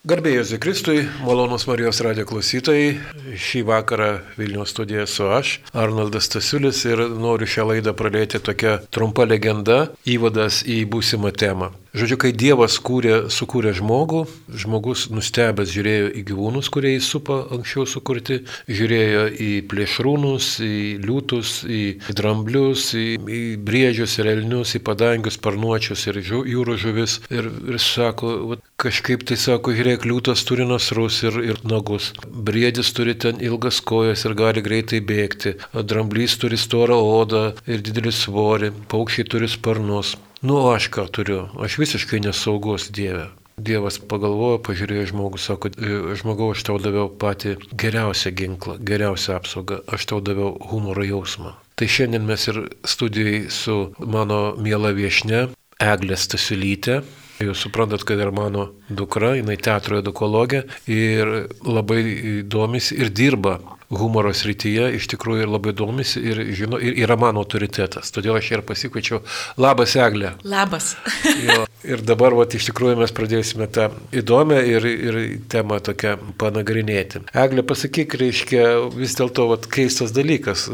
Garbėjus Zikristui, malonus Marijos radio klausytojai, šį vakarą Vilnius studijoje su aš, Arnoldas Tasiulis ir noriu šią laidą pradėti tokia trumpa legenda, įvadas į būsimą temą. Žodžiu, kai Dievas kūrė, sukūrė žmogų, žmogus nustebęs žiūrėjo į gyvūnus, kurie jį supa anksčiau sukurti, žiūrėjo į plėšrūnus, į liūtus, į dramblius, į, į briežius ir elnius, į padangius, parnuočius ir žu, jūrų žuvis. Ir, ir sako, va, kažkaip tai sako, žiūrėk, liūtas turi nasrus ir, ir nagus, briedis turi ten ilgas kojas ir gali greitai bėgti, dramblys turi storą odą ir didelį svorį, paukščiai turi sparnus. Nu, aš ką turiu, aš visiškai nesaugus Dieve. Dievas pagalvojo, pažiūrėjo žmogų, sako, «E, žmogau, aš tau daviau patį geriausią ginklą, geriausią apsaugą, aš tau daviau humoro jausmą. Tai šiandien mes ir studijai su mano miela viešne, Eglė Stasiulytė, Jūs suprantat, kad ir mano dukra, jinai teatro edukologė ir labai domisi ir dirba humoro srityje iš tikrųjų ir labai domisi ir, žino, ir yra mano autoritetas. Todėl aš ir pasikviečiau. Labas, Eglė. Labas. jo, ir dabar, vat, iš tikrųjų, mes pradėsime tą įdomią ir, ir temą tokią panagrinėti. Eglė, pasakyk, reiškia, vis dėlto keistas dalykas.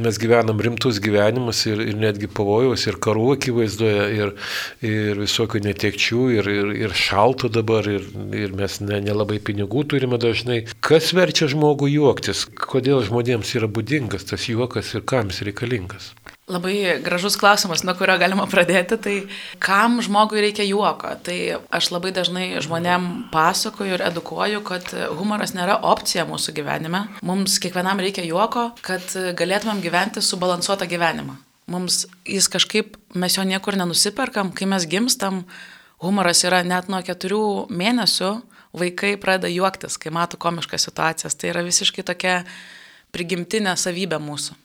Mes gyvenam rimtus gyvenimus ir, ir netgi pavojaus, ir karų akivaizdoje, ir, ir visokių netekčių, ir, ir, ir šalto dabar, ir, ir mes ne, nelabai pinigų turime dažnai. Kas verčia žmogų juoktis? kodėl žmonėms yra būdingas tas juokas ir kam jis reikalingas? Labai gražus klausimas, nuo kurio galima pradėti. Tai kam žmogui reikia juoko? Tai aš labai dažnai žmonėm pasakoju ir edukuoju, kad humoras nėra opcija mūsų gyvenime. Mums kiekvienam reikia juoko, kad galėtumėm gyventi subalansuotą gyvenimą. Mums jis kažkaip, mes jo niekur nenusiperkam, kai mes gimstam, humoras yra net nuo keturių mėnesių vaikai pradeda juoktis, kai mato komiškas situacijas. Tai yra visiškai tokia prigimtinė savybė mūsų.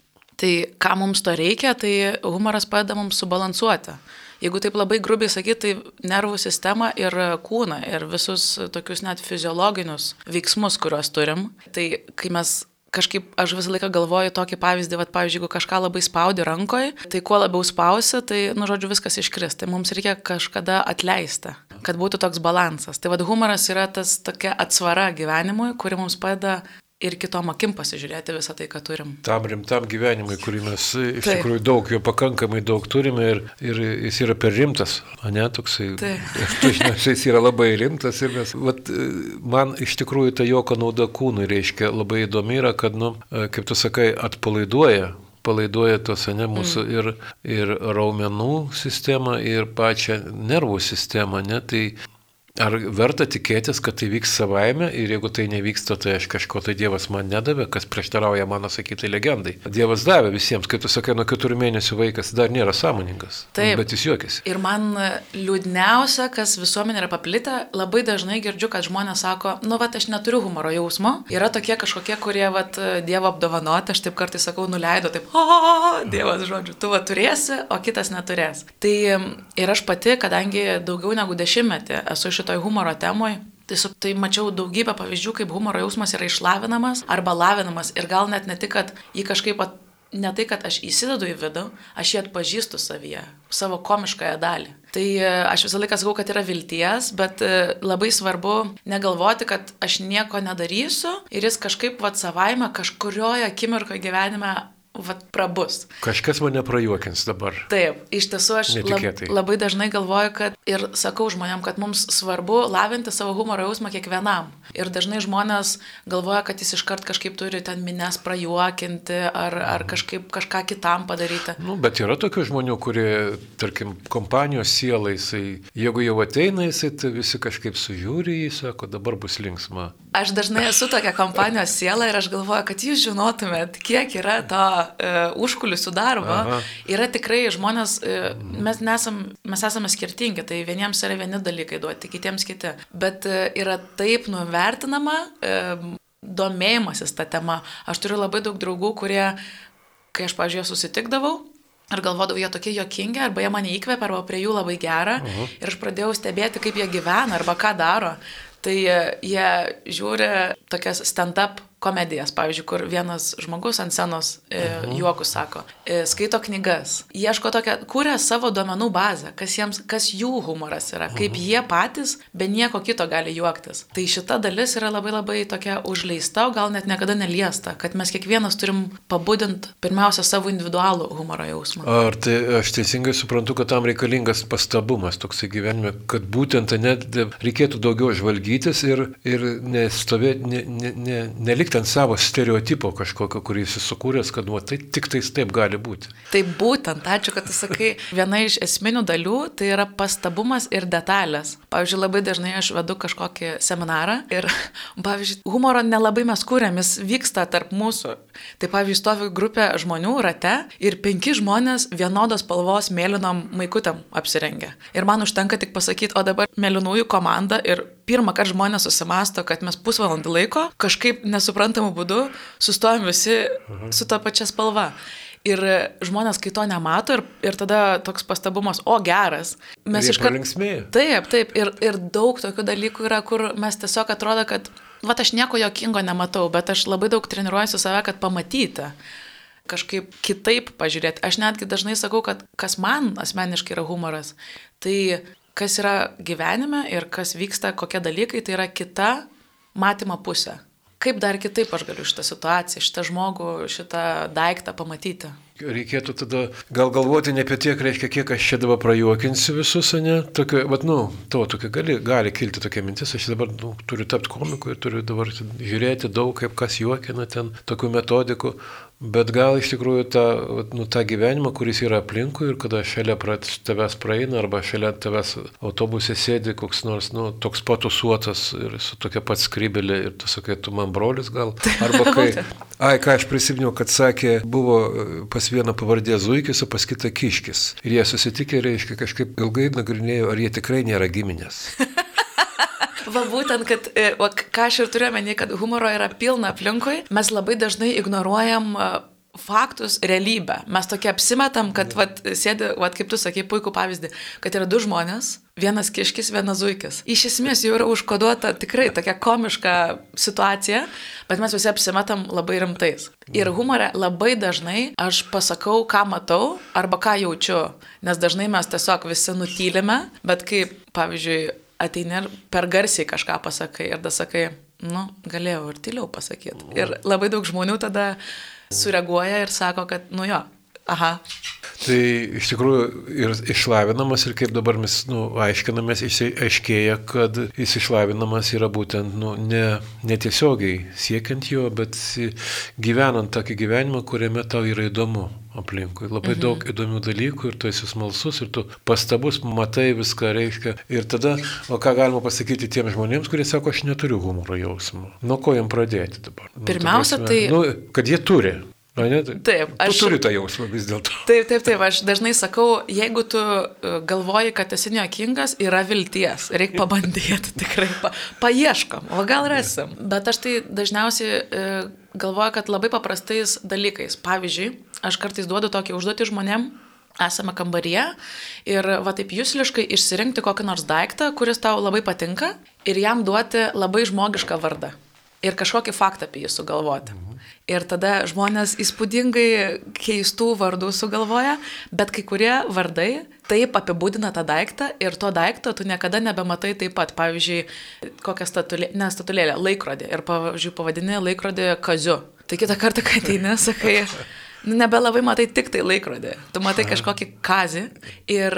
Tai ką mums to reikia, tai humoras padeda mums subalansuoti. Jeigu taip labai grubiai sakyti, tai nervų sistema ir kūną ir visus tokius net fiziologinius veiksmus, kuriuos turim. Tai kai mes kažkaip aš visą laiką galvoju tokį pavyzdį, va, pavyzdžiui, jeigu kažką labai spaudi rankoje, tai kuo labiau spausi, tai, nu, žodžiu, viskas iškris. Tai mums reikia kažkada atleisti kad būtų toks balansas. Tai vad humoras yra tas tokia atsvara gyvenimui, kuri mums padeda ir kitom akim pasižiūrėti visą tai, ką turim. Tam rimtam gyvenimui, kurį mes iš Taip. tikrųjų daug, jo pakankamai daug turime ir, ir jis yra per rimtas, o ne toksai. Dažniausiai jis yra labai rimtas ir mes, vat, man iš tikrųjų ta joko nauda kūnui reiškia labai įdomi yra, kad, nu, kaip tu sakai, atpalaiduoja palaiduoja tos, ne, mūsų mm. ir, ir raumenų sistemą, ir pačią nervų sistemą, ne, tai Ar verta tikėtis, kad tai vyks savaime ir jeigu tai nevyksta, tai aš kažko tai Dievas man nedavė, kas prieštarauja mano sakytai legendai. Dievas davė visiems, kai tu sakai, nuo keturių mėnesių vaikas dar nėra sąmoningas. Taip. Bet jis juokiasi. Ir man liūdniausia, kas visuomenė yra paplitę, labai dažnai girdžiu, kad žmonės sako, nu, va, aš neturiu humoro jausmo. Yra tokie kažkokie, kurie, va, Dievo apdovanoti, aš taip kartais sakau, nuleido, taip, o, Dievas, žodžiu, tu va turėsi, o kitas neturės. Tai ir aš pati, kadangi daugiau negu dešimtmetį esu iš šitoj humoro temoj. Tiesiog tai mačiau daugybę pavyzdžių, kaip humoro jausmas yra išlavinamas arba lavinamas ir gal net ne tik, kad jį kažkaip, at, ne tai, kad aš įsidedu į vidų, aš jį atpažįstu savyje, savo komiškąją dalį. Tai e, aš visą laiką sakau, kad yra vilties, bet e, labai svarbu negalvoti, kad aš nieko nedarysiu ir jis kažkaip vad savaime kažkurioje akimirkoje gyvenime vat prabus. Kažkas mane prajuokins dabar. Taip, iš tiesų aš lab, labai dažnai galvoju, kad ir sakau žmonėm, kad mums svarbu lavinti savo humoro jausmą kiekvienam. Ir dažnai žmonės galvoja, kad jis iškart kažkaip turi ten minės prajuokinti ar, ar kažkaip kažką kitam padaryti. Nu, bet yra tokių žmonių, kurie, tarkim, kompanijos sielai, jisai, jeigu jau ateina, jisai tai visi kažkaip sužiūri, jis sako, dabar bus linksma. Aš dažnai esu tokia kompanijos siela ir aš galvoju, kad jūs žinotumėt, kiek yra to uh, užkulisių darbo. Aha. Yra tikrai žmonės, uh, mes, nesam, mes esame skirtingi, tai vieniems yra vieni dalykai duoti, kitiems kiti. Bet uh, yra taip nuvertinama uh, domėjimasis tą temą. Aš turiu labai daug draugų, kurie, kai aš, pažiūrėjau, susitikdavau, Ir galvodavau, jie tokie jokingi, arba jie mane įkvėpia, arba prie jų labai gera. Uh -huh. Ir aš pradėjau stebėti, kaip jie gyvena, arba ką daro tai jie žiūri tokias stand-up komedijas, pavyzdžiui, kur vienas žmogus ant scenos e, juokus sako, e, skaito knygas, ieško tokią, kūrė savo duomenų bazę, kas, jiems, kas jų humoras yra, kaip jie patys be nieko kito gali juoktis. Tai šita dalis yra labai labai tokia užleista, o gal net niekada neliesta, kad mes kiekvienas turim pabudinti pirmiausia savo individualų humoro jausmą. Ar tai aš teisingai suprantu, kad tam reikalingas pastabumas toksai gyvenime, kad būtent net reikėtų daugiau žvalgytis ir, ir nestovėti, ne, ne, ne, nelikti ant savo stereotipo kažkokio, kurį jis sukūręs, kad nu, tai tik tais taip gali būti. Tai būtent, ačiū, kad tu sakai, viena iš esminių dalių tai yra pastabumas ir detalės. Pavyzdžiui, labai dažnai aš vedu kažkokį seminarą ir, pavyzdžiui, humoro nelabai mes kūrėm, jis vyksta tarp mūsų. Tai, pavyzdžiui, stovi grupė žmonių rate ir penki žmonės vienodos spalvos mėlynom maikutėm apsirengę. Ir man užtenka tik pasakyti, o dabar mėlynųjų komanda ir pirmą kartą žmonės susimasto, kad mes pusvalandį laiko kažkaip nesuprantamų būdų sustojom visi mhm. su ta pačia spalva. Ir žmonės, kai to nemato, ir, ir tada toks pastabumas, o geras. Mes iškart... linksmėjai. Taip, taip. Ir, ir daug tokių dalykų yra, kur mes tiesiog atrodo, kad, va, aš nieko jokingo nematau, bet aš labai daug treniruojuosi save, kad pamatyti kažkaip kitaip pažiūrėti. Aš netgi dažnai sakau, kad kas man asmeniškai yra humoras, tai kas yra gyvenime ir kas vyksta, kokie dalykai, tai yra kita matymo pusė. Kaip dar kitaip aš galiu šitą situaciją, šitą žmogų, šitą daiktą pamatyti? Reikėtų tada gal galvoti ne apie tiek, reiškia, kiek aš čia dabar prajuokinsiu visus, ne? Tokia, vat, nu, to, tokia gali, gali kilti tokia mintis, aš dabar nu, turiu tapti komiku ir turiu dabar žiūrėti daug, kaip kas juokina ten, tokių metodikų, Bet gal iš tikrųjų tą, nu, tą gyvenimą, kuris yra aplinkui ir kada šalia tavęs praeina arba šalia tavęs autobuse sėdi koks nors, nu, toks patusuotas ir su tokia pat skrybelė ir tu sakai, tu man brolis gal. Arba kai, ai, ką aš prisiminiau, kad sakė, buvo pas vieną pavardė Zuikis, o pas kitą Kiškis. Ir jie susitikė, reiškia, kažkaip ilgai nagrinėjo, ar jie tikrai nėra giminės. Va būtent, kad, e, va, ką aš ir turiu menį, kad humoro yra pilna aplinkui, mes labai dažnai ignoruojam e, faktus, realybę. Mes tokie apsimetam, kad, vat, sėdi, vat, kaip tu sakai, puikų pavyzdį, kad yra du žmonės, vienas kiškis, vienas zuikis. Iš esmės jau yra užkoduota tikrai tokia komiška situacija, bet mes visi apsimetam labai rimtais. Ir humore labai dažnai aš pasakau, ką matau arba ką jaučiu, nes dažnai mes tiesiog visi nutylime, bet kaip, pavyzdžiui, ateini ir per garsiai kažką pasakai ir tada sakai, nu, galėjau ir tyliau pasakyti. Ir labai daug žmonių tada sureaguoja ir sako, kad, nu jo, aha. Tai iš tikrųjų ir išlavinamas ir kaip dabar mes nu, aiškinamės, aiškėja, kad jis išlavinamas yra būtent nu, ne, netiesiogiai siekiant jo, bet gyvenant tokį gyvenimą, kuriame tau yra įdomu aplinkui. Labai mhm. daug įdomių dalykų ir tu esi smalsus ir tu pastabus, matai viską reiškia. Ir tada, o ką galima pasakyti tiems žmonėms, kurie sako, aš neturiu humoro jausmo. Nuo ko jam pradėti dabar? Nu, Pirmiausia, nu, tai... Nu, kad jie turi. Na, ne, tai, taip, aš turiu tą jausmą vis dėlto. Taip, taip, taip, aš dažnai sakau, jeigu tu e, galvoji, kad esi neokingas, yra vilties, reikia pabandyti, tikrai pa, paieškom, o gal rasim. Bet aš tai dažniausiai galvoju, kad labai paprastais dalykais. Pavyzdžiui, aš kartais duodu tokį užduotį žmonėm, esame kambaryje ir va taip jūsliškai išsirinkti kokį nors daiktą, kuris tau labai patinka ir jam duoti labai žmogišką vardą ir kažkokį faktą apie jį sugalvoti. Ir tada žmonės įspūdingai keistų vardų sugalvoja, bet kai kurie vardai taip apibūdina tą daiktą ir to daikto tu niekada nebematai taip pat. Pavyzdžiui, kokią statulėlę, ne statulėlę, laikrodį. Ir, pavyzdžiui, pavadini laikrodį kaziu. Tai kitą kartą, kai ateini, sakai, nu, nebelabai matai tik tai laikrodį. Tu matai kažkokį kazį. Ir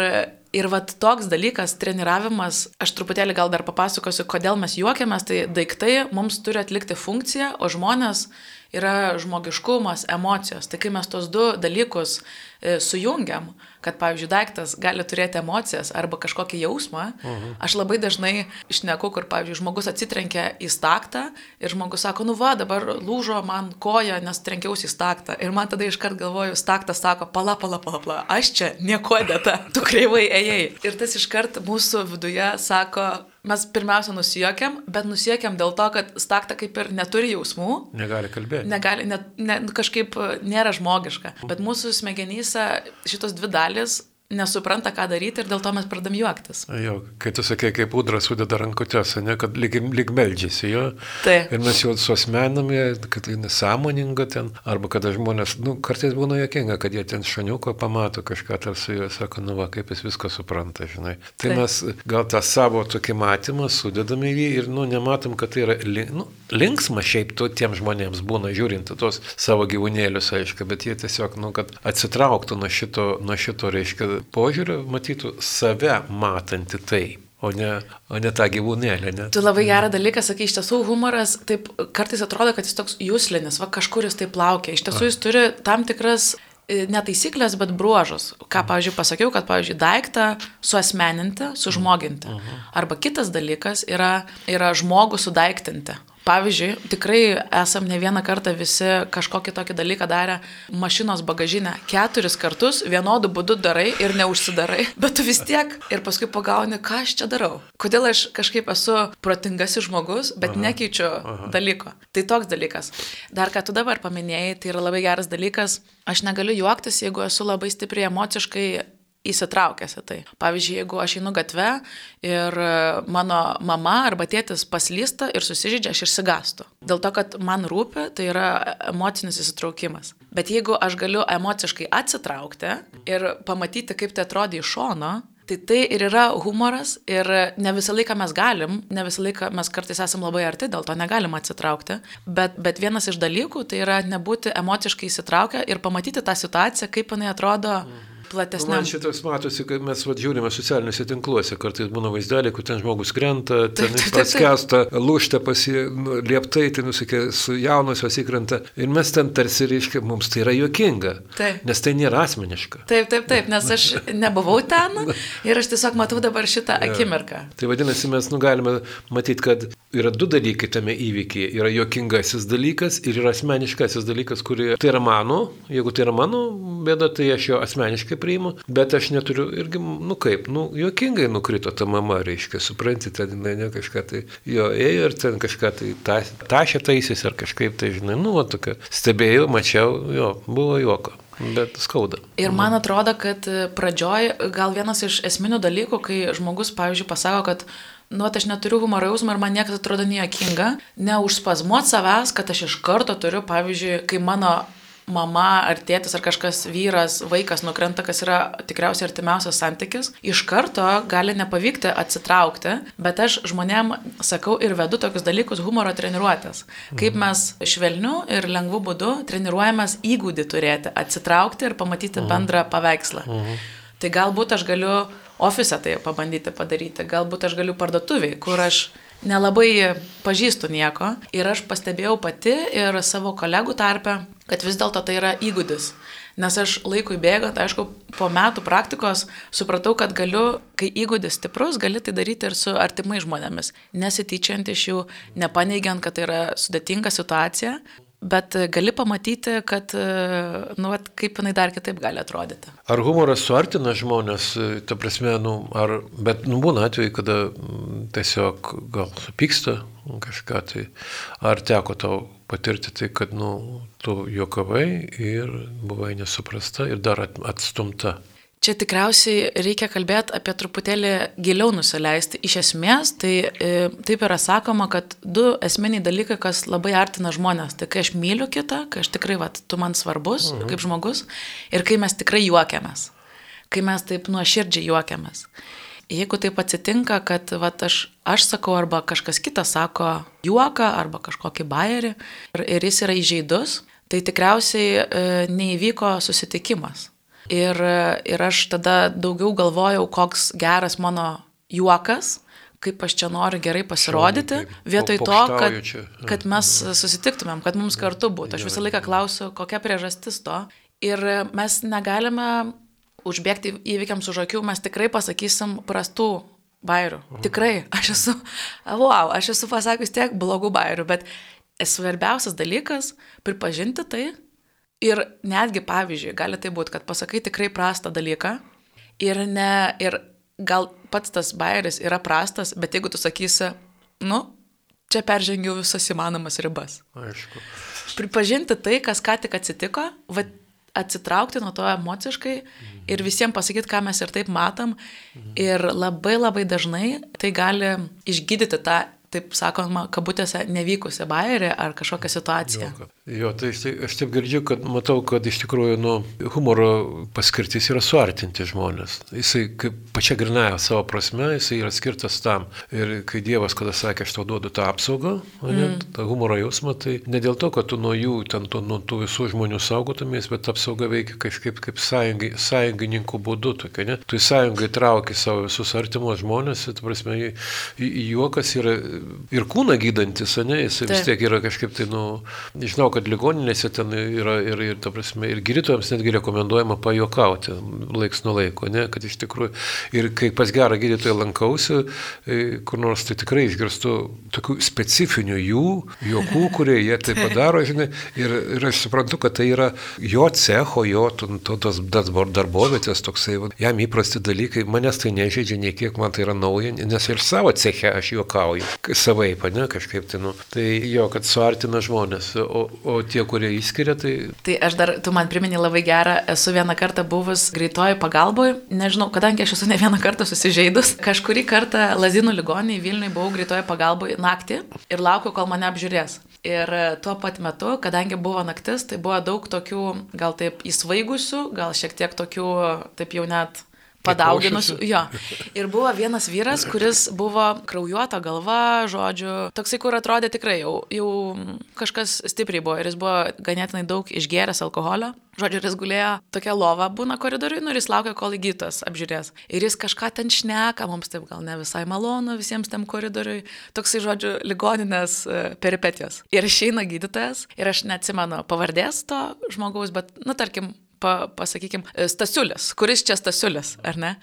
Ir vat toks dalykas, treniravimas, aš truputėlį gal dar papasakosiu, kodėl mes juokiamės, tai daiktai mums turi atlikti funkciją, o žmonės yra žmogiškumas, emocijos. Tai kai mes tos du dalykus e, sujungiam, kad, pavyzdžiui, daiktas gali turėti emocijas arba kažkokį jausmą, mhm. aš labai dažnai išneku, kur, pavyzdžiui, žmogus atsitrenkia į staktą ir žmogus sako, nu va, dabar lūžo man koja, nes trenkiausi į staktą. Ir man tada iškart galvoju, staktas sako, pala, pala, pala, pala, aš čia nieko dėta, tu kreivai ėjai. Ir tas iškart mūsų viduje sako, mes pirmiausia nusijokiam, bet nusijokiam dėl to, kad stakta kaip ir neturi jausmų. Negali kalbėti. Negali, net, ne, kažkaip nėra žmogiška. Bet mūsų smegenyse šitos dvi dalis nesupranta, ką daryti ir dėl to mes pradam juoktis. Jo, kai tu sakei, kaip udra sudeda rankutės, ne, kad lyg, lyg meldžiasi jo. Taip. Ir mes jau suosmenami, kad tai nesąmoninga ten, arba kada žmonės, nu, kartais būna jokinga, kad jie ten šaniuko pamato kažką tarsi ir sako, nu va, kaip jis viską supranta, žinai. Tai Taip. mes gal tą savo tokį matymą sudedame į jį ir, nu, nematom, kad tai yra nu, linksma šiaip to tiem žmonėms būna žiūrint į tos savo gyvūnėlius, aišku, bet jie tiesiog, nu, kad atsitrauktų nuo šito, nuo šito, reiškia, požiūrio, matytų save matantį tai. O ne, o ne tą gyvūnėlį, ne? Tu labai gerą dalyką sakai, iš tiesų humoras taip kartais atrodo, kad jis toks jūslinis, va kažkur jis taip laukia. Iš tiesų jis turi tam tikras e, netaisyklės, bet bruožus. Ką, pavyzdžiui, pasakiau, kad, pavyzdžiui, daiktą suasmeninti, sužmoginti. Arba kitas dalykas yra, yra žmogų sudaiktinti. Pavyzdžiui, tikrai esam ne vieną kartą visi kažkokį tokį dalyką darę mašinos bagažinę. Keturis kartus vienodų būdų darai ir neužsidarai, bet tu vis tiek ir paskui pagauni, ką aš čia darau. Kodėl aš kažkaip esu protingasis žmogus, bet aha, nekeičiu aha. dalyko. Tai toks dalykas. Dar ką tu dabar paminėjai, tai yra labai geras dalykas. Aš negaliu juoktis, jeigu esu labai stipriai emociškai įsitraukęs į tai. Pavyzdžiui, jeigu aš einu gatve ir mano mama arba tėtis paslysta ir susižydžia, aš išsigastu. Dėl to, kad man rūpi, tai yra emocinis įsitraukimas. Bet jeigu aš galiu emociškai atsitraukti ir pamatyti, kaip tai atrodo iš šono, Tai tai ir yra humoras ir ne visą laiką mes galim, ne visą laiką mes kartais esame labai arti, dėl to negalim atsitraukti, bet, bet vienas iš dalykų tai yra nebūti emociškai įsitraukę ir pamatyti tą situaciją, kaip jinai atrodo. Mhm platesniam. Man šitas matosi, kad mes va, žiūrime socialiniuose tinkluose, kartais būna vaizdeliai, kur ten žmogus krenta, ten jis paskesta, lūšta pasilieptai, nu, tai nusikė, su jaunosios įkrenta. Ir mes ten tarsi, reiškia, mums tai yra juokinga. Taip. Nes tai nėra asmeniška. Taip, taip, taip, nes aš nebuvau ten ir aš tiesiog matau dabar šitą ja. akimirką. Tai vadinasi, mes nu, galime matyti, kad yra du dalykai tame įvykyje. Yra juokingasis dalykas ir yra asmeniškasis dalykas, kurį tai yra mano, jeigu tai yra mano bėda, tai aš jo asmeniškai priimu, bet aš neturiu irgi, nu kaip, nu, juokingai nukrito ta mama, reiškia, supranti, ten jinai ne kažką tai jo ėjo ir ten kažką tai ta, tašė taisys ar kažkaip tai, žinai, nu, va, tokia, stebėjau, mačiau, jo, buvo juoko. Bet skauda. Ir man atrodo, kad pradžioj gal vienas iš esminių dalykų, kai žmogus, pavyzdžiui, pasako, kad nu, aš neturiu humoro jausmo ir man niekas atrodo nejuokinga, neužspazmuot savęs, kad aš iš karto turiu, pavyzdžiui, kai mano mama ar tėtis ar kažkas vyras, vaikas nukrenta, kas yra tikriausiai artimiausias santykis, iš karto gali nepavykti atsitraukti, bet aš žmonėm sakau ir vedu tokius dalykus humoro treniruotės. Kaip mes švelniu ir lengvu būdu treniruojamės įgūdį turėti, atsitraukti ir pamatyti bendrą paveikslą. Tai galbūt aš galiu ofise tai pabandyti padaryti, galbūt aš galiu parduotuviai, kur aš nelabai pažįstu nieko ir aš pastebėjau pati ir savo kolegų tarpe, kad vis dėlto tai yra įgūdis. Nes aš laikui bėgant, aišku, po metų praktikos supratau, kad galiu, kai įgūdis stiprus, gali tai daryti ir su artimai žmonėmis, nesityčiant iš jų, nepaneigiant, kad tai yra sudėtinga situacija, bet gali pamatyti, kad, nu, vat, kaip jinai dar kitaip gali atrodyti. Ar humoras suartina žmonės, ta prasme, nu, ar, bet, nu, būna atveju, kada mm, tiesiog gal supyksta kažką, tai ar teko tau patirti tai, kad, nu, tu juokavai ir buvai nesuprasta ir dar atstumta. Čia tikriausiai reikia kalbėti apie truputėlį giliau nusileisti. Iš esmės, tai e, taip yra sakoma, kad du esminiai dalykai, kas labai artina žmonės. Tai kai aš myliu kitą, kai aš tikrai, va, tu man svarbus mhm. kaip žmogus, ir kai mes tikrai juokiamės. Kai mes taip nuoširdžiai juokiamės. Jeigu taip atsitinka, kad va, aš, aš sakau arba kažkas kitas sako juoką arba kažkokį bairį ir, ir jis yra įžeidus, tai tikriausiai e, neįvyko susitikimas Ir, ir aš tada daugiau galvojau, koks geras mano juokas, kaip aš čia noriu gerai pasirodyti, vietoj to, kad, kad mes susitiktumėm, kad mums kartu būtų. Aš visą laiką klausiu, kokia priežastis to. Ir mes negalime užbėgti įvykiams už akių, mes tikrai pasakysim prastų bairių. Tikrai, aš esu, wow, aš esu pasakius tiek blogų bairių, bet svarbiausias dalykas - pripažinti tai Ir netgi, pavyzdžiui, gali tai būti, kad pasakai tikrai prastą dalyką ir, ne, ir gal pats tas bairis yra prastas, bet jeigu tu sakysi, nu, čia peržengiau visas įmanomas ribas. Aišku. Pripažinti tai, kas ką tik atsitiko, va, atsitraukti nuo to emociškai ir visiems pasakyti, ką mes ir taip matom. Ir labai labai dažnai tai gali išgydyti tą taip sakoma, kabutėse nevykusią bairį ar kažkokią situaciją. Jo, jo tai aš, aš taip girdžiu, kad matau, kad iš tikrųjų nu, humoro paskirtis yra suartinti žmonės. Jisai pačia grinaja savo prasme, jisai yra skirtas tam. Ir kai Dievas, kada sakė, aš tau duodu tą apsaugą, mm. ne, tą humoro jausmą, tai ne dėl to, kad tu nuo jų, ten, tu, nuo tų visų žmonių saugotumės, bet apsauga veikia kažkaip kaip sąjungai, sąjungininkų būdu. Tokia, ne? Tu į sąjungą įtrauki savo visus artimus žmonės, tai prasme, juokas yra ir kūną gydantis, ne, jis Taip. vis tiek yra kažkaip tai, nu, žinau, kad ligoninėse ten yra ir, ir, ta prasme, ir gydytojams netgi rekomenduojama pajokauti laiks nuo laiko, ne, kad iš tikrųjų, ir kai pas gerą gydytoją lankausi, e, kur nors tai tikrai išgirstu tokių specifinių jų, juokų, kurie jie tai padaro, žinai, ir, ir aš suprantu, kad tai yra jo cecho, jo to, tos darbovietės toksai, jam įprasti dalykai, manęs tai nežaidžia nei kiek, man tai yra nauja, nes ir savo ceche aš juokauju savaip, ne, kažkaip tai, nu. Tai jo, kad suartina žmonės, o, o tie, kurie įskiria, tai... Tai aš dar, tu man primeni labai gerą, esu vieną kartą buvus greitoji pagalboje, nežinau, kadangi aš esu ne vieną kartą susižeidus, kažkurį kartą Lazinų ligonį Vilniui buvau greitoji pagalboje naktį ir laukiu, kol mane apžiūrės. Ir tuo pat metu, kadangi buvo naktis, tai buvo daug tokių, gal taip įsvaigusių, gal šiek tiek tokių, taip jau net padauginusių. Jo. Ir buvo vienas vyras, kuris buvo kraujuota galva, žodžiu, toksai, kur atrodė tikrai jau, jau kažkas stipriai buvo ir jis buvo ganėtinai daug išgeręs alkoholio. Žodžiu, jis gulėjo tokia lova, būna koridoriui, nu ir jis laukia, kol įgytas apžiūrės. Ir jis kažką ten šneka, mums taip gal ne visai malonu visiems tam koridoriui. Toksai, žodžiu, ligoninės e, peripetijos. Ir išeina gydytojas, ir aš neatsimenu pavardės to žmogaus, bet, nu, tarkim, pa, pasakykim, Stasiulis, kuris čia Stasiulis, ar ne?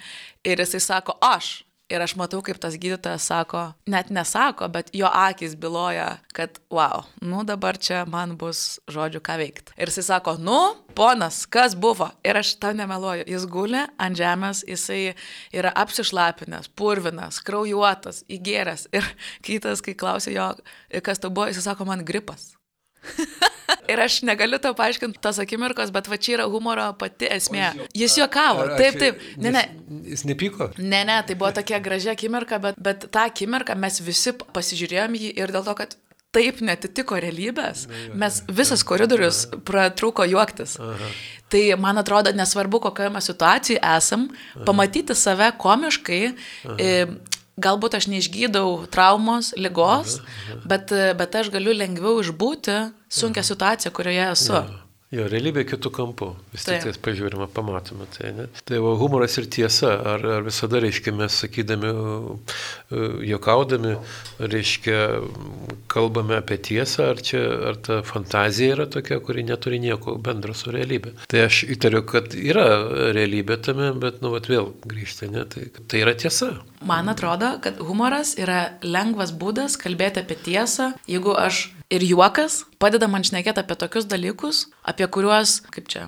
Ir jisai sako, aš. Ir aš matau, kaip tas gydytojas sako, net nesako, bet jo akis byloja, kad, wow, nu dabar čia man bus žodžiu, ką veikti. Ir jisai sako, nu, ponas, kas buvo? Ir aš tau nemeluoju, jis guli ant žemės, jisai yra apsišlapinęs, purvinas, kraujuotas, įgėręs. Ir kitas, kai klausė jo, kas tau buvo, jisai sako, man gripas. Ir aš negaliu to paaiškinti tos akimirkos, bet va čia yra humoro pati esmė. Jis juokavo, taip, taip. Ne, ne. Jis nepyko? Ne, ne, tai buvo tokia gražia akimirka, bet, bet tą akimirką mes visi pasižiūrėjom jį ir dėl to, kad taip netitiko realybės, mes visas koridorius pratrūko juoktis. Aha. Tai man atrodo, nesvarbu, kokioje mes situacijoje esam, pamatyti save komiškai, Aha galbūt aš neišgydau traumos, lygos. Bet, bet aš galiu lengviau išbūti sunkę situaciją, kurioje esu. Ja. Jo, realybė kitų kampų. Vis tik tai pažiūrime, pamatome. Tai, ne? tai va, humoras ir tiesa. Ar, ar visada, reiškia, mes sakydami, jokaudami, reiškia, kalbame apie tiesą, ar, čia, ar ta fantazija yra tokia, kuri neturi nieko bendro su realybė. Tai aš įtariu, kad yra realybė tame, bet, nu, vat, vėl grįžta, ne? Tai, tai yra tiesa. Man atrodo, kad humoras yra lengvas būdas kalbėti apie tiesą, jeigu aš ir juokas padeda man šnekėti apie tokius dalykus, apie kuriuos, kaip čia,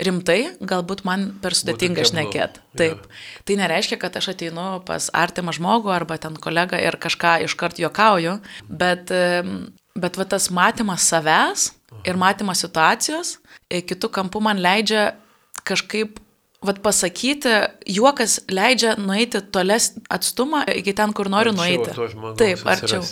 rimtai, galbūt man per sudėtinga šnekėti. Taip. Ja. Tai nereiškia, kad aš ateinu pas artimą žmogų arba ten kolegą ir kažką iškart juokauju, bet, bet va tas matymas savęs ir matymas situacijos e, kitų kampų man leidžia kažkaip vat pasakyti, juokas leidžia nueiti toles atstumą iki ten, kur noriu arčiau nueiti. Taip, arčiau.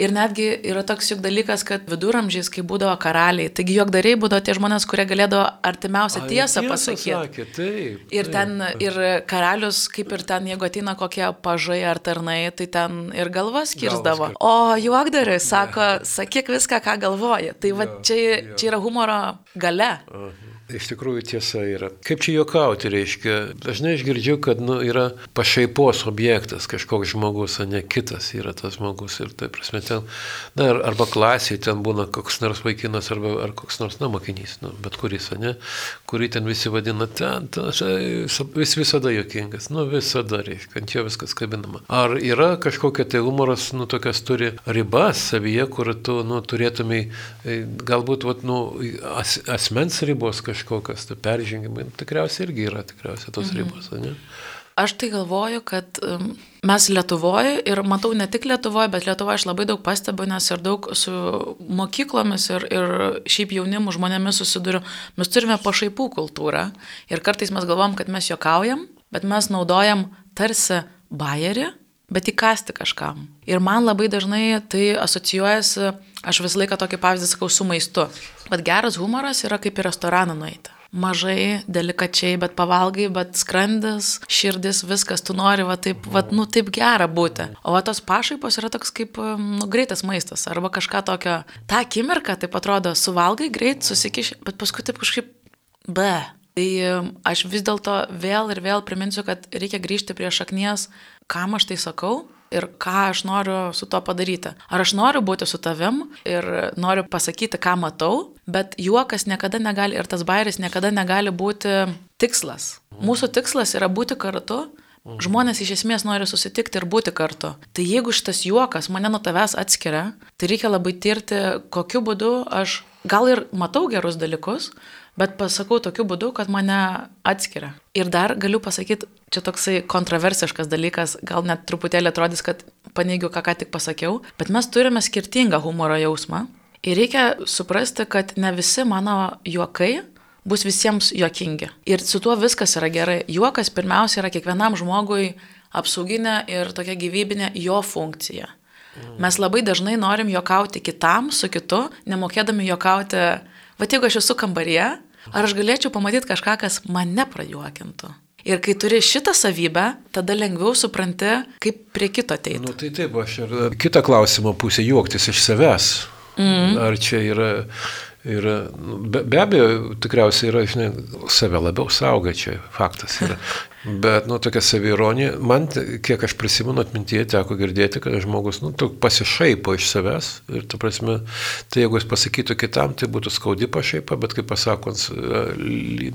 Ir netgi yra toks juk dalykas, kad viduramžiais, kai būdavo karaliai, taigi juokdariai būdavo tie žmonės, kurie galėdavo artimiausią A, tiesą pasakyti. Sakė, taip, taip. Ir ten, ir karalius, kaip ir ten, jeigu ateina kokie pažai ar tarnai, tai ten ir galvas kirzdavo. O juokdariai sako, sakyk viską, ką galvoji. Tai va čia, čia yra humoro gale. Aha. Iš tikrųjų tiesa yra. Kaip čia juokauti reiškia? Dažnai aš girdžiu, kad nu, yra pašaipos objektas kažkoks žmogus, o ne kitas yra tas žmogus. Ir tai prasme ten, na, arba klasėje ten būna koks nors vaikinas, arba ar koks nors, na, mokinys, nu, bet kuris, ne, kurį ten visi vadina, ten, ten vis visada juokingas, nu, visada reiškia, ant jo viskas kabinama. Ar yra kažkokia tai humoras, nu, tokias turi ribas savyje, kur tu, nu, turėtumai, e, galbūt, vat, nu, as, asmens ribos kažkokios kažkokios tai peržengimai, nu, tikriausiai irgi yra tikriausiai tos mhm. ribos, ne? Aš tai galvoju, kad mes Lietuvoje ir matau ne tik Lietuvoje, bet Lietuvoje aš labai daug pastebiu, nes ir daug su mokyklomis ir, ir šiaip jaunimų žmonėmis susiduriu. Mes turime pašaipų kultūrą ir kartais mes galvom, kad mes juokaujam, bet mes naudojam tarsi bajerį, bet įkasti kažkam. Ir man labai dažnai tai asocijuojasi, aš visą laiką tokį pavyzdį sakau, su maistu. Bet geras humoras yra kaip į restoraną nueiti mažai, delikačiai, bet pavalgai, bet skrandis, širdis, viskas, tu nori, va taip, va, nu, taip gera būti. O va tos pašaipos yra toks kaip, nu, greitas maistas, arba kažką tokio. Ta akimirka, taip atrodo, suvalgai greit, susikiši, bet paskui taip kažkaip, be. Tai aš vis dėlto vėl ir vėl priminsiu, kad reikia grįžti prie šaknies, kam aš tai sakau, ir ką aš noriu su to padaryti. Ar aš noriu būti su tavim ir noriu pasakyti, ką matau, bet juokas niekada negali ir tas bairis niekada negali būti tikslas. Mūsų tikslas yra būti kartu. Žmonės iš esmės nori susitikti ir būti kartu. Tai jeigu šitas juokas mane nuo tavęs atskiria, tai reikia labai tirti, kokiu būdu aš gal ir matau gerus dalykus, bet pasakau tokiu būdu, kad mane atskiria. Ir dar galiu pasakyti, čia toksai kontroversiškas dalykas, gal net truputėlį atrodys, kad paneigiu, ką ką tik pasakiau, bet mes turime skirtingą humoro jausmą. Ir reikia suprasti, kad ne visi mano juokai bus visiems juokingi. Ir su tuo viskas yra gerai. Juokas pirmiausia yra kiekvienam žmogui apsauginė ir tokia gyvybinė jo funkcija. Mes labai dažnai norim juokauti kitam, su kitu, nemokėdami juokauti, va jeigu aš esu kambaryje, Ar aš galėčiau pamatyti kažką, kas mane prajuokintų? Ir kai turi šitą savybę, tada lengviau supranti, kaip prie kito ateiti. Nu, tai taip, aš ir kitą klausimą pusę juoktis iš savęs. Mm. Ar čia yra Ir nu, be, be abejo, tikriausiai yra, žinai, save labiau sauga, čia faktas yra. Bet, nu, tokia savironija, man, kiek aš prisimenu atmintyje, teko girdėti, kad žmogus, nu, pasišaipo iš savęs ir, tu prasme, tai jeigu jis pasakytų kitam, tai būtų skaudi pašaipa, bet kai pasako,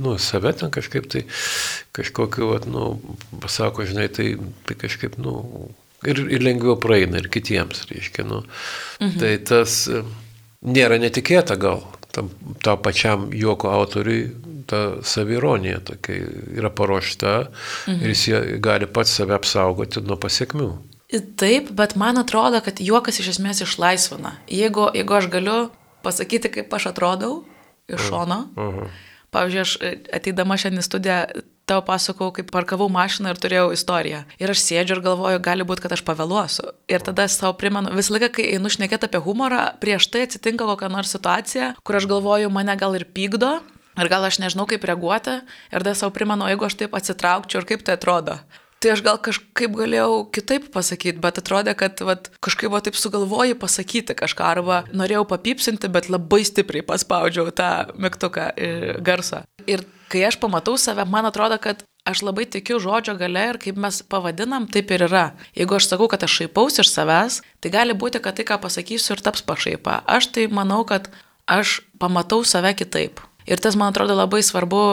nu, save ten kažkaip tai, kažkokiu, vat, nu, pasako, žinai, tai, tai kažkaip, nu, ir, ir lengviau praeina ir kitiems, reiškia, nu. Mhm. Tai tas nėra netikėta gal tam, tam pačiam juoko autoriui ta savironija tokia yra paruošta mhm. ir jis gali pats save apsaugoti nuo pasiekmių. Taip, bet man atrodo, kad juokas iš esmės išlaisvina. Jeigu, jeigu aš galiu pasakyti, kaip aš atrodau iš šono, -huh. pavyzdžiui, aš ateidama šiandien studiją tau pasakau, kaip parkavau mašiną ir turėjau istoriją. Ir aš sėdžiu ir galvoju, gali būti, kad aš pavėluosiu. Ir tada savo primenu, visą laiką, kai einu šnekėti apie humorą, prieš tai atsitinka kokia nors situacija, kur aš galvoju, mane gal ir pykdo, ir gal aš nežinau, kaip reaguoti. Ir tada savo primenu, jeigu aš taip atsitraukčiau ir kaip tai atrodo. Tai aš gal kažkaip galėjau kitaip pasakyti, bet atrodė, kad vat, kažkaip va, taip sugalvoji pasakyti kažką, arba norėjau papipsinti, bet labai stipriai paspaudžiau tą mygtuką e, garsą. Ir kai aš pamatau save, man atrodo, kad aš labai tikiu žodžio gale ir kaip mes pavadinam, taip ir yra. Jeigu aš sakau, kad aš šaipausi iš savęs, tai gali būti, kad tai, ką pasakysiu, ir taps pašaipa. Aš tai manau, kad aš pamatau save kitaip. Ir tas, man atrodo, labai svarbu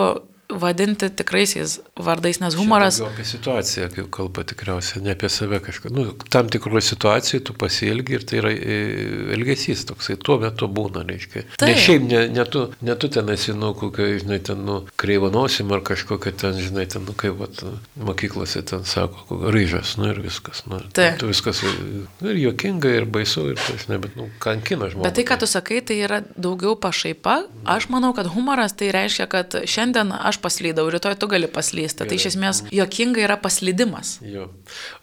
vadinti tikraisiais vardais, nes humoras... Čia apie situaciją, kaip kalba tikriausiai, ne apie save kažką. Nu, tam tikroje situacijoje tu pasielgi ir tai yra e, elgesys toksai, tuo metu būna, reiškia. Tai. Ne šiaip, ne, ne, tu, ne tu ten esi, nu, kokia, žinai, ten, nu, kreivonosim ar kažkokia ten, žinai, ten, nu, kaip, vat, mokyklose ten sako, ryžas, nu ir viskas. Nu, tai. Tu viskas nu, ir juokinga, ir baisu, ir, tai, žinai, bet, nu, kankina žmogų. Bet tai, ką tu sakai, tai yra daugiau pašaipa. Aš manau, kad humoras tai reiškia, kad šiandien aš paslydau, rytoj tu gali paslysti. Tai iš esmės jokinga yra paslydimas. Jo.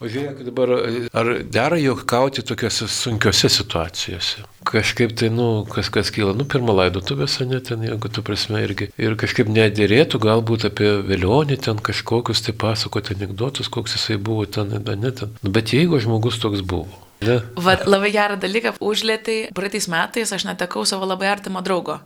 O žiūrėk dabar, ar dera juokauti tokiuose sunkiuose situacijose? Kažkaip tai, nu, kas kas kyla, nu, pirmą laidotuvės, ne ten, jeigu tu prasme irgi. Ir kažkaip nedėrėtų galbūt apie vėlionį ten kažkokius tai pasakoti anegdotus, koks jisai buvo ten, ne ten. Nu, bet jeigu žmogus toks buvo. Ne. Va, labai gerą dalyką užlėtai. Praeitais metais aš netekau savo labai artimo draugo.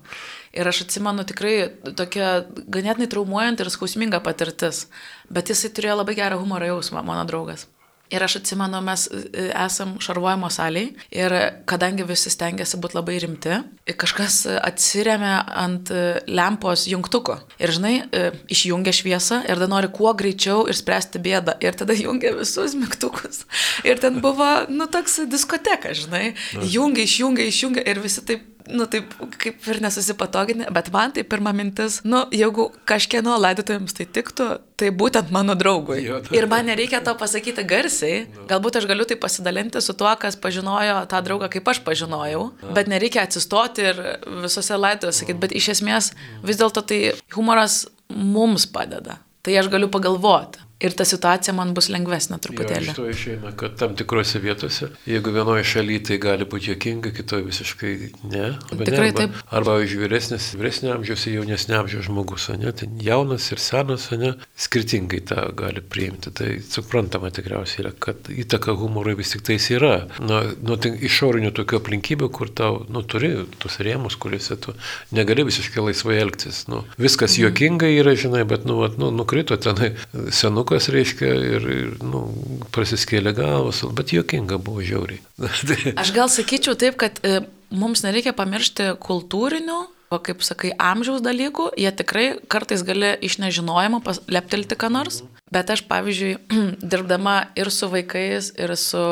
Ir aš atsimenu tikrai tokia ganėtinai traumuojanti ir skausminga patirtis. Bet jisai turėjo labai gerą humoro jausmą, mano draugas. Ir aš atsimenu, mes e, esam šarvojimo saliai ir kadangi visi stengiasi būti labai rimti, kažkas atsiriamė ant e, lempos jungtuko. Ir žinai, e, išjungia šviesą ir tada nori kuo greičiau išspręsti bėdą. Ir tada jungia visus mygtukus. Ir ten buvo, nu, toks diskoteka, žinai. Jungia, išjungia, išjungia ir visi taip nu taip, kaip ir nesusipatoginė, bet man tai pirma mintis, nu, jeigu kažkieno laidotuvėms tai tiktų, tai būtent mano draugui. Jo. Ir man nereikia to pasakyti garsiai, no. galbūt aš galiu tai pasidalinti su tuo, kas pažinojo tą draugą, kaip aš pažinojau, no. bet nereikia atsistoti ir visose laidotuvėse sakyti, bet iš esmės vis dėlto tai humoras mums padeda. Tai aš galiu pagalvoti ir ta situacija man bus lengvesnė truputėlį. Jo, iš to išeina, kad tam tikrose vietose, jeigu vienoje šalyje tai gali būti jokinga, kitoje visiškai ne. Tikrai ne, arba, taip. Arba iš vyresnės, vyresnė amžiaus ir jaunesnė amžiaus žmogus, ne, tai jaunas ir senas, ne, skirtingai tą gali priimti. Tai suprantama tikriausiai yra, kad įtaka humorui vis tik tais yra. Nuo nu, tai išorinių tokių aplinkybių, kur tau, nu, turi tus rėmus, kuriuose tu negali visiškai laisvai elgtis. Nu, viskas mhm. jokingai yra, žinai, bet, nu, vat, nu nukrito tenai senukas vyrukas, reiškia, ir, ir nu, prasiskėlė galvas, bet juokinga buvo žiauriai. Aš gal sakyčiau taip, kad e, mums nereikia pamiršti kultūrinių, o kaip sakai, amžiaus dalykų, jie tikrai kartais gali iš nežinojimo leptelti ką nors, bet aš, pavyzdžiui, dirbdama ir su vaikais, ir su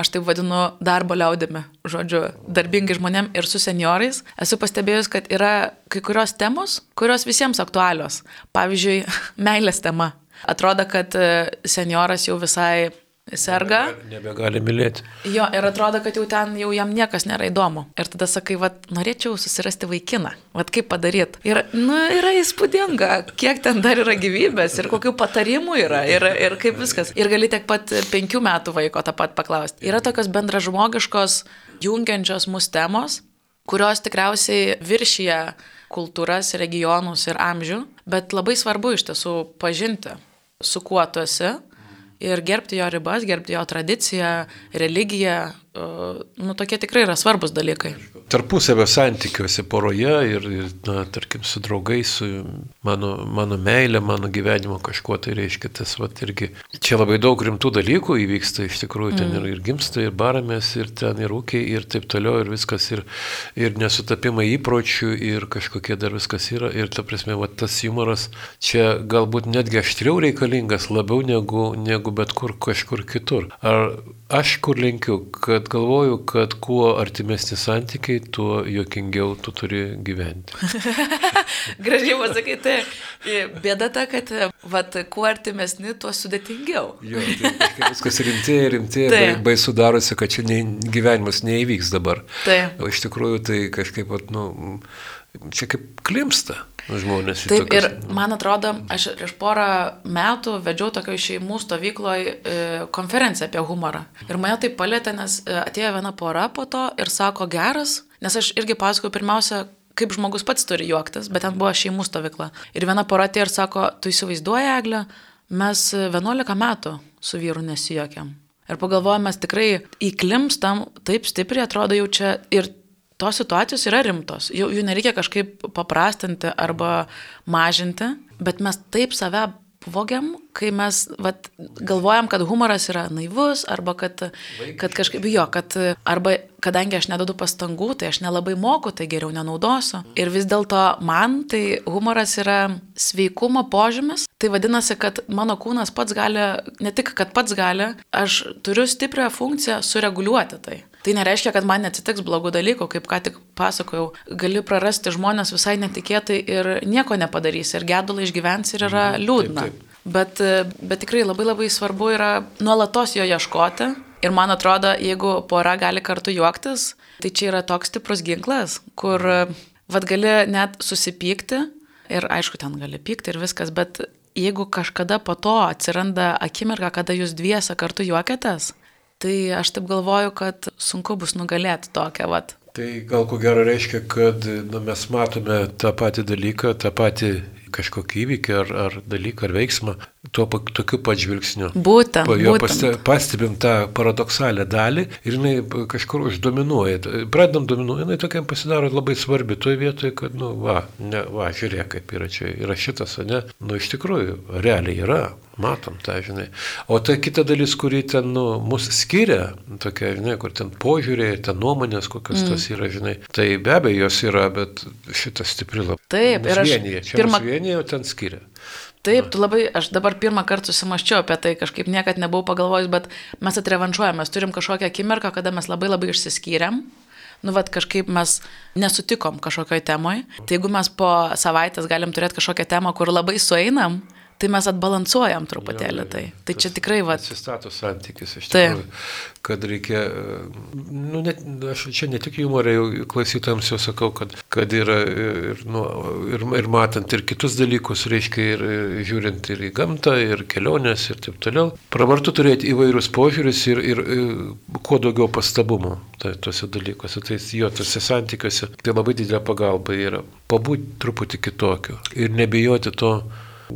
aš taip vadinu darbo liaudėmi, žodžiu, darbingai žmonėm ir su seniorais, esu pastebėjus, kad yra kai kurios temos, kurios visiems aktualios. Pavyzdžiui, meilės tema. Atrodo, kad e, senioras jau visai serga. Nebegali, nebegali mylėti. Jo, ir atrodo, kad jau ten jau jam niekas nėra įdomu. Ir tada sakai, vad, norėčiau susirasti vaikiną. Vad kaip padaryti. Ir, nu, yra įspūdinga, kiek ten dar yra gyvybės ir kokių patarimų yra ir, ir kaip viskas. Ir gali tiek pat penkių metų vaiko tą pat paklausti. Yra tokios bendražmogiškos, jungiančios mus temos, kurios tikriausiai viršyje kultūras, regionus ir amžių, bet labai svarbu iš tiesų pažinti su kuo tu esi ir gerbti jo ribas, gerbti jo tradiciją, religiją, nu, tokie tikrai yra svarbus dalykai. Tarpusavio santykiuose poroje ir, ir na, tarkim, su draugais, su mano, mano meilė, mano gyvenimo kažkuo tai reiškia tas, va, irgi. Čia labai daug rimtų dalykų įvyksta, iš tikrųjų, ten mm. ir, ir gimsta, ir baramės, ir ten ir ūkiai, ir taip toliau, ir viskas, ir, ir nesutapimai įpročių, ir kažkokie dar viskas yra. Ir ta prasme, va, tas humoras čia galbūt netgi aštriau reikalingas labiau negu, negu bet kur kažkur kitur. Ar aš kur linkiu, kad galvoju, kad kuo artimesni santykiai, tuo juokingiau tu turi gyventi. Gražiai pasakai, tai bėda ta, kad vat, kuo artimesni, tuo sudėtingiau. jo, tai viskas rimtėja, rimtėja, tai. baisu darosi, kad čia ne, gyvenimas neįvyks dabar. Tai. O iš tikrųjų tai kažkaip, vat, nu, čia kaip klimsta žmonės. Taip, tokias... ir man atrodo, aš prieš porą metų vedžiau tokio šeimų stovykloje konferenciją apie humorą. Ir mane tai palėtė, nes e, atėjo viena pora po to ir sako geras, nes aš irgi pasakoju pirmiausia, kaip žmogus pats turi juoktis, bet ten buvo šeimų stovykla. Ir viena pora atėjo ir sako, tu įsivaizduoji, Eglė, mes 11 metų su vyru nesijokiam. Ir pagalvojame, mes tikrai įklimstam taip stipriai, atrodo jau čia ir tos situacijos yra rimtos, jų, jų nereikia kažkaip paprastinti arba mažinti, bet mes taip save vogiam, kai mes vat, galvojam, kad humoras yra naivus, arba kad, kad kažkaip jo, kad arba kadangi aš nedodu pastangų, tai aš nelabai moku, tai geriau nenaudosiu. Ir vis dėlto man tai humoras yra sveikumo požymis. Tai vadinasi, kad mano kūnas pats gali, ne tik kad pats gali, aš turiu stiprią funkciją sureguliuoti tai. Tai nereiškia, kad man neatsitiks blogų dalykų, kaip ką tik pasakojau. Gali prarasti žmonės visai netikėtai ir nieko nepadarysi, ir gedulą išgyvens ir yra mhm. liūdna. Taip, taip. Bet, bet tikrai labai labai svarbu yra nuolatos jo ieškoti. Ir man atrodo, jeigu pora gali kartu juoktis, tai čia yra toks stiprus ginklas, kur vad gali net susipykti ir aišku, ten gali pykti ir viskas, bet jeigu kažkada po to atsiranda akimirka, kada jūs dviese kartu juokėtės, Tai aš taip galvoju, kad sunku bus nugalėti tokią vat. Tai gal ko gero reiškia, kad nu, mes matome tą patį dalyką, tą patį kažkokį įvykį ar, ar dalyką ar veiksmą tuo tokiu pat žvilgsniu. Būtent. Po jo būtent. pastebim tą paradoksalę dalį ir jinai kažkur uždominuoja. Pradedam dominuoti, jinai tokiam pasidaro labai svarbi toje vietoje, kad, nu, va, ne, va, žiūrėk, kaip yra čia, yra šitas, ne? Nu, iš tikrųjų, realiai yra, matom tą, žinai. O ta kita dalis, kuri ten, nu, mus skiria, tokia, žinai, kur ten požiūrė, ten nuomonės, kokios mm. tas yra, žinai. Tai be abejo jos yra, bet šitas stipri labai. Taip, ir aš vienyje. Čia pirmą... vienyje, o ten skiria. Taip, tu labai, aš dabar pirmą kartą susimaščiau apie tai, kažkaip niekad nebuvau pagalvojus, bet mes atrevanšuojam, mes turim kažkokią akimirką, kada mes labai labai išsiskyrėm, nu, vad kažkaip mes nesutikom kažkokioj temoj. Tai jeigu mes po savaitės galim turėti kažkokią temą, kur labai sueinam, tai mes atbalansuojam truputėlį. Tai, tai čia tikrai va. Atsistato santykis iš tikrųjų. Kad reikia, nu, net, aš čia ne tik humorą jau klausytams jau sakau, kad, kad yra ir, nu, ir, ir matant ir kitus dalykus, reiškia ir, ir žiūrint ir į gamtą, ir keliones, ir taip toliau. Pravartu turėti įvairius požiūrius ir, ir, ir kuo daugiau pastabumo tai, tuose dalykuose. Tai jo, tuose santykiuose tai labai didelė pagalba yra pabūti truputį kitokiu ir nebijoti to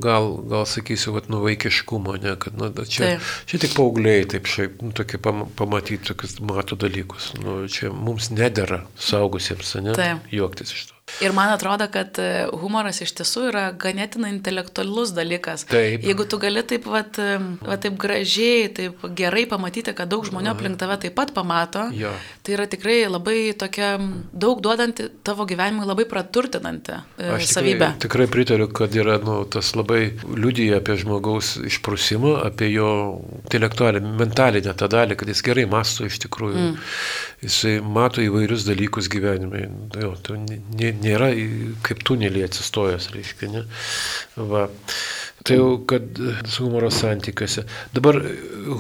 gal, gal sakysiu, vat, nu, vaikiškumo, ne, kad, nu, čia, taip. čia tik paaugliai, taip šiaip, nu, tokie pam, pamatyti tokius mato dalykus, nu, čia mums nedėra saugusiems, ne, taip. juoktis iš to. Ir man atrodo, kad e, humoras iš tiesų yra ganėtinai intelektualus dalykas. Taip. Jeigu tu gali taip, vat, e, vat, taip gražiai, taip gerai pamatyti, kad daug žmonių aplink tave taip pat pamato, ja. tai yra tikrai labai tokia daug duodanti tavo gyvenimui labai praturtinanti e, Aš savybė. Tikrai, tikrai pritariu, kad yra nu, tas labai liudyja apie žmogaus išprusimą, apie jo intelektualinę, mentalinę tą dalį, kad jis gerai masto iš tikrųjų. Mm. Jisai mato įvairius dalykus gyvenime. Jo, ne, nėra kaip tunelį atsistojęs, reiškia, ne? Va. Tai jau, kad su humoro santykiuose. Dabar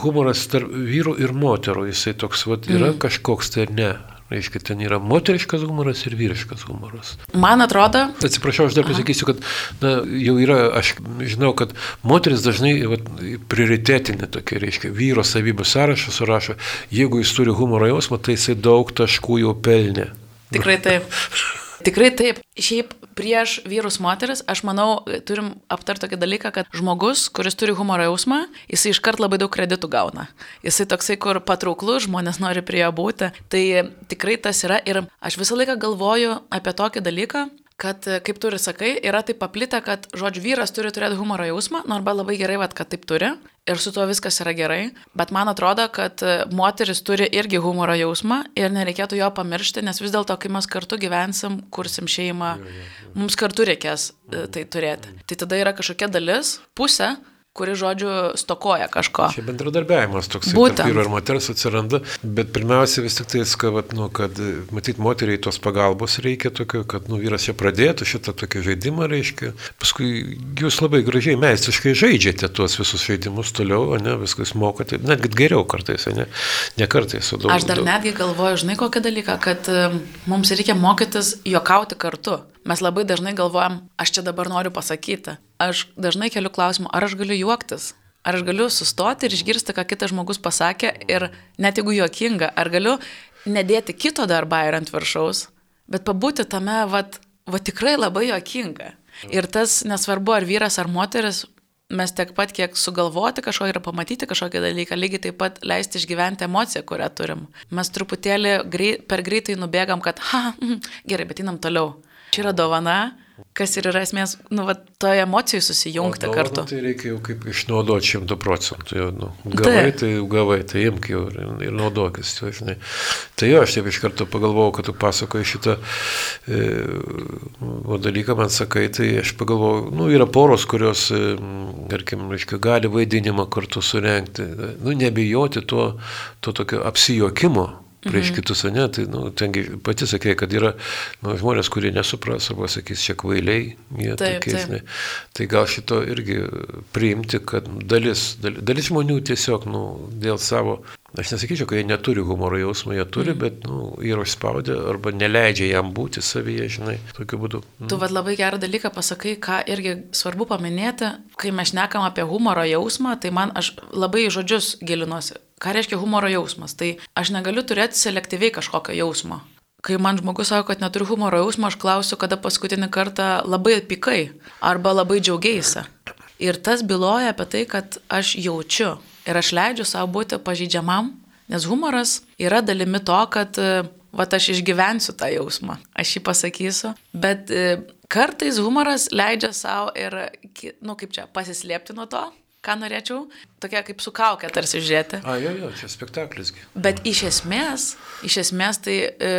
humoras tarp vyrų ir moterų, jisai toks, va, yra mm. kažkoks tai ne. Reiškia, ten yra moteriškas humoras ir vyriškas humoras. Man atrodo. Atsiprašau, aš dar pasakysiu, kad na, jau yra, aš žinau, kad moteris dažnai va, prioritetinė tokia, reiškia, vyro savybių sąrašą surašo, jeigu jis turi humoro jausmą, tai jisai daug taškų jau pelnė. Tikrai taip. Tikrai taip. Šiaip prieš vyrus moteris, aš manau, turim aptarti tokį dalyką, kad žmogus, kuris turi humoro jausmą, jisai iškart labai daug kreditų gauna. Jisai toksai, kur patrauklus, žmonės nori prie jo būti. Tai tikrai tas yra ir aš visą laiką galvoju apie tokį dalyką, kad, kaip turi sakai, yra taip paplitę, kad, žodžiu, vyras turi turėti humoro jausmą, nors nu, labai gerai, vat, kad taip turi, ir su tuo viskas yra gerai, bet man atrodo, kad moteris turi irgi humoro jausmą ir nereikėtų jo pamiršti, nes vis dėlto, kai mes kartu gyvensim, kursim šeimą, mums kartu reikės e, tai turėti. Tai tada yra kažkokia dalis, pusė, kuri, žodžiu, stokoja kažko. Čia bendradarbiavimas toks tarp vyro ir moters atsiranda, bet pirmiausia vis tik tai, kad, nu, kad matyt, moteriai tos pagalbos reikia tokio, kad nu, vyras čia pradėtų šitą tokį žaidimą, reiškia. Paskui jūs labai gražiai meistriškai žaidžiate tuos visus žaidimus toliau, ne, viskas mokate, netgi geriau kartais, ne, ne kartais, o daug. Aš dar daug. netgi galvoju, žinai, kokią dalyką, kad mums reikia mokytis juokauti kartu. Mes labai dažnai galvojam, aš čia dabar noriu pasakyti. Aš dažnai keliu klausimą, ar aš galiu juoktis? Ar aš galiu sustoti ir išgirsti, ką kitas žmogus pasakė ir net jeigu juokinga, ar galiu nedėti kito darbą ir ant viršaus, bet pabūti tame, va, va tikrai labai juokinga. Ir tas nesvarbu, ar vyras ar moteris, mes tiek pat, kiek sugalvoti kažko ir pamatyti kažkokį dalyką, lygiai taip pat leisti išgyventi emociją, kurią turim. Mes truputėlį grei, per greitai nubėgam, kad, ha, mm, gerai, bet einam toliau. Čia yra dovana, kas ir yra esmės, nu, va, toje emocijoje susijungti o, kartu. Tai reikia jau kaip išnaudoti šimtų procentų. Jau, nu, gavai, tai, tai gavai, tai imk jau ir, ir naudokis. Tai, žinai. tai jo, aš taip iš karto pagalvojau, kad tu pasakoji šitą e, dalyką, man sakai, tai aš pagalvojau, nu, yra poros, kurios, e, tarkim, reiškia, gali vaidinimą kartu surenkti. Nu, nebijoti to, to tokio apsijokimo prieš mhm. kitus, ne, tai nu, tengi pati sakė, kad yra nu, žmonės, kurie nesupras, arba sakys, čia kvailiai, jie taip, tokiais, taip. Ne. tai gal šito irgi priimti, kad dalis, dalis, dalis žmonių tiesiog nu, dėl savo Aš nesakyčiau, kad jie neturi humoro jausmo, jie turi, mm. bet nu, yra išspaudę arba neleidžia jam būti savyje, žinai, tokiu būdu. Mm. Tu vad labai gerą dalyką pasakai, ką irgi svarbu paminėti, kai mes šnekam apie humoro jausmą, tai man aš labai žodžius gilinuosi. Ką reiškia humoro jausmas? Tai aš negaliu turėti selektyviai kažkokio jausmo. Kai man žmogus sako, kad neturiu humoro jausmo, aš klausiu, kada paskutinį kartą labai pikai arba labai džiaugiaisi. Ir tas byloja apie tai, kad aš jaučiu ir aš leidžiu savo būti pažydžiamam, nes humoras yra dalimi to, kad va aš išgyvensiu tą jausmą, aš jį pasakysiu, bet e, kartais humoras leidžia savo ir, nu, kaip čia, pasislėpti nuo to, ką norėčiau, tokia kaip su kaukė tarsi žiūrėti. A, jo, jo, čia spektaklisgi. Bet iš esmės, iš esmės tai e,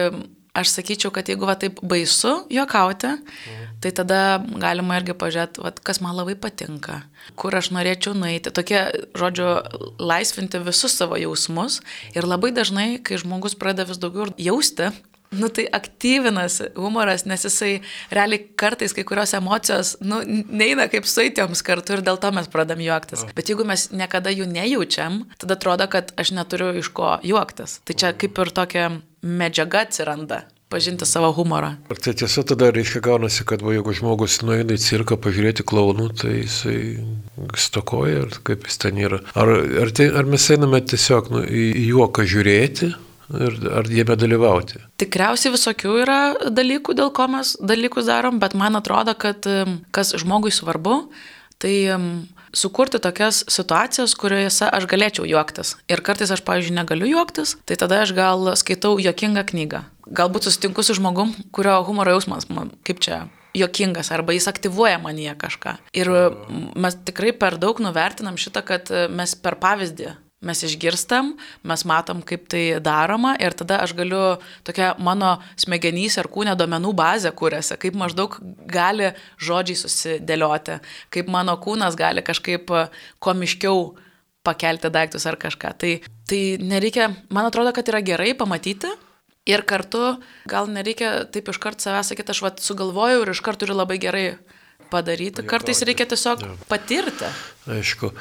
aš sakyčiau, kad jeigu va taip baisu juokauti, mhm. tai tada galima irgi pažiūrėti, va, kas man labai patinka, kur aš norėčiau nueiti. Tokie, žodžiu, laisvinti visus savo jausmus. Ir labai dažnai, kai žmogus pradeda vis daugiau jausti, nu tai aktyvinasi humoras, nes jisai realiai kartais kai kurios emocijos, nu, neina kaip suitėms kartu ir dėl to mes pradam juoktis. Bet jeigu mes niekada jų nejaučiam, tada atrodo, kad aš neturiu iš ko juoktis. Tai čia kaip ir tokia medžiaga atsiranda pažinti savo humorą. Ar tai tiesa tada reiškia gaunasi, kad va, jeigu žmogus nueina į cirką pažiūrėti klaunų, tai jisai stokoja, ar kaip jis ten yra. Ar, ar, tai, ar mes einame tiesiog nu, į, juoką žiūrėti, ir ar jame dalyvauti. Tikriausiai visokių yra dalykų, dėl ko mes dalykus darom, bet man atrodo, kad kas žmogui svarbu, tai sukurti tokias situacijas, kuriuose aš galėčiau juoktis. Ir kartais aš, pavyzdžiui, negaliu juoktis, tai tada aš gal skaitau juokingą knygą. Galbūt susitinku su žmogum, kurio humoro jausmas, man, kaip čia, jokingas arba jis aktyvuoja manyje kažką. Ir mes tikrai per daug nuvertinam šitą, kad mes per pavyzdį mes išgirstam, mes matom, kaip tai daroma ir tada aš galiu, tokia mano smegenys ir kūnė domenų bazė kūrėsi, kaip maždaug gali žodžiai susidėlioti, kaip mano kūnas gali kažkaip komiškiau pakelti daiktus ar kažką. Tai, tai nereikia, man atrodo, kad yra gerai pamatyti. Ir kartu gal nereikia taip iškart savęs sakyti, aš vat sugalvojau ir iškart turiu labai gerai padaryti. Kartais reikia tiesiog patirti. Aišku.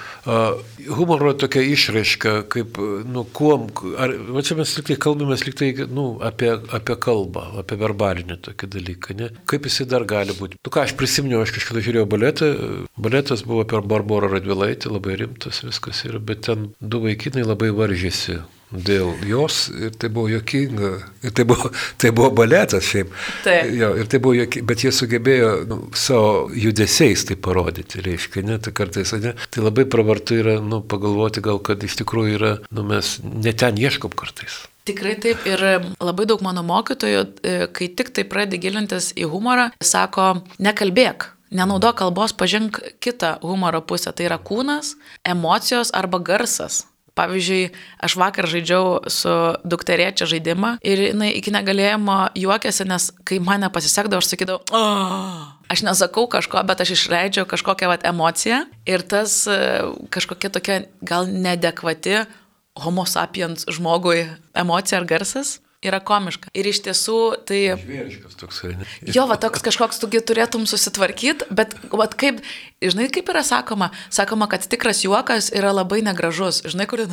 Humoro tokia išraiška, kaip, nu, kuom, ar, va čia mes liktai kalbame, liktai, nu, apie, apie kalbą, apie verbalinį tokį dalyką, ne? Kaip jisai dar gali būti. Nu ką, aš prisiminiau, aš kažkada žiūrėjau baletą, baletas buvo per Barborą Radvilaitį, labai rimtas viskas yra, bet ten du vaikinai labai varžėsi dėl jos ir tai buvo jokinga. Ir tai buvo, tai buvo baletas šiaip. Taip. Jo, ir tai buvo jokinga, bet jie sugebėjo nu, savo judesiais tai parodyti, reiškia, ne, tai kartais, ne, tai labai pravartu yra, nu, pagalvoti gal, kad iš tikrųjų yra, nu, mes net ten ieškom kartais. Tikrai taip ir labai daug mano mokytojų, e, kai tik tai pradedi gilintis į humorą, sako, nekalbėk. Nenaudok kalbos, pažink kitą humoro pusę. Tai yra kūnas, emocijos arba garsas. Pavyzdžiui, aš vakar žaidžiau su dukterėčia žaidimą ir jinai iki negalėjimo juokėsi, nes kai mane pasisekdavo, aš sakydavau, oh! aš nesakau kažko, bet aš išleidžiu kažkokią vat, emociją ir tas e, kažkokia tokia gal nedekvati homo sapiens žmogui emocija ar garsas yra komiška. Ir iš tiesų tai... Žvėriškas toksai. Ne? Jo, va toks kažkoks tugi turėtum susitvarkyti, bet va kaip, žinai, kaip yra sakoma, sakoma, kad tikras juokas yra labai negražus. Žinai, kur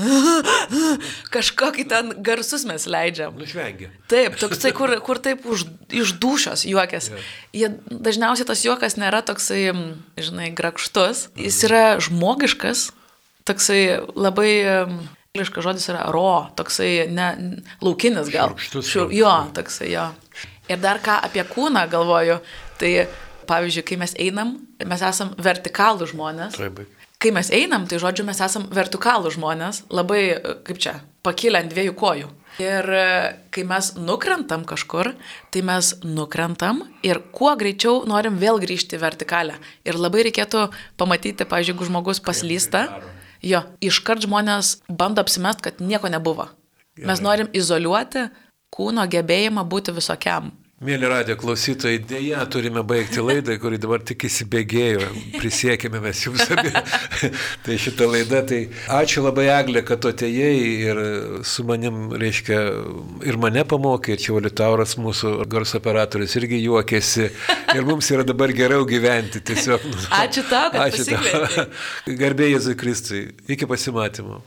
kažkokį ten garsus mes leidžiam. Nušvengia. Taip, toksai, kur, kur taip už, iš dušios juokas. Yeah. Jie, dažniausiai tas juokas nėra toksai, žinai, grakštus, jis yra žmogiškas, toksai labai Angliškas žodis yra ro, toksai ne, laukinis gal. Šiurkštus, Šiur, jo, toksai jo. Ir dar ką apie kūną galvoju, tai pavyzdžiui, kai mes einam, mes esam vertikalų žmonės. Taip. Kai mes einam, tai žodžiu, mes esam vertikalų žmonės, labai, kaip čia, pakilę ant dviejų kojų. Ir kai mes nukrentam kažkur, tai mes nukrentam ir kuo greičiau norim vėl grįžti į vertikalę. Ir labai reikėtų pamatyti, pavyzdžiui, jeigu žmogus paslysta. Kaip Jo, iškart žmonės bando apsimest, kad nieko nebuvo. Gerai. Mes norim izoliuoti kūno gebėjimą būti visokiam. Mėly radio klausytojai, dėja turime baigti laidą, kuri dabar tik įsibėgėjo, prisiekėme mes jums abi. tai šitą laidą, tai ačiū labai Eglė, kad atėjai ir su manim, reiškia, ir mane pamokė, ir čia Olitauras, mūsų garso operatorius, irgi juokėsi. Ir mums yra dabar geriau gyventi tiesiog. ačiū tau, kad ačiū tau. Garbėjai Jėzui Kristui. Iki pasimatymo.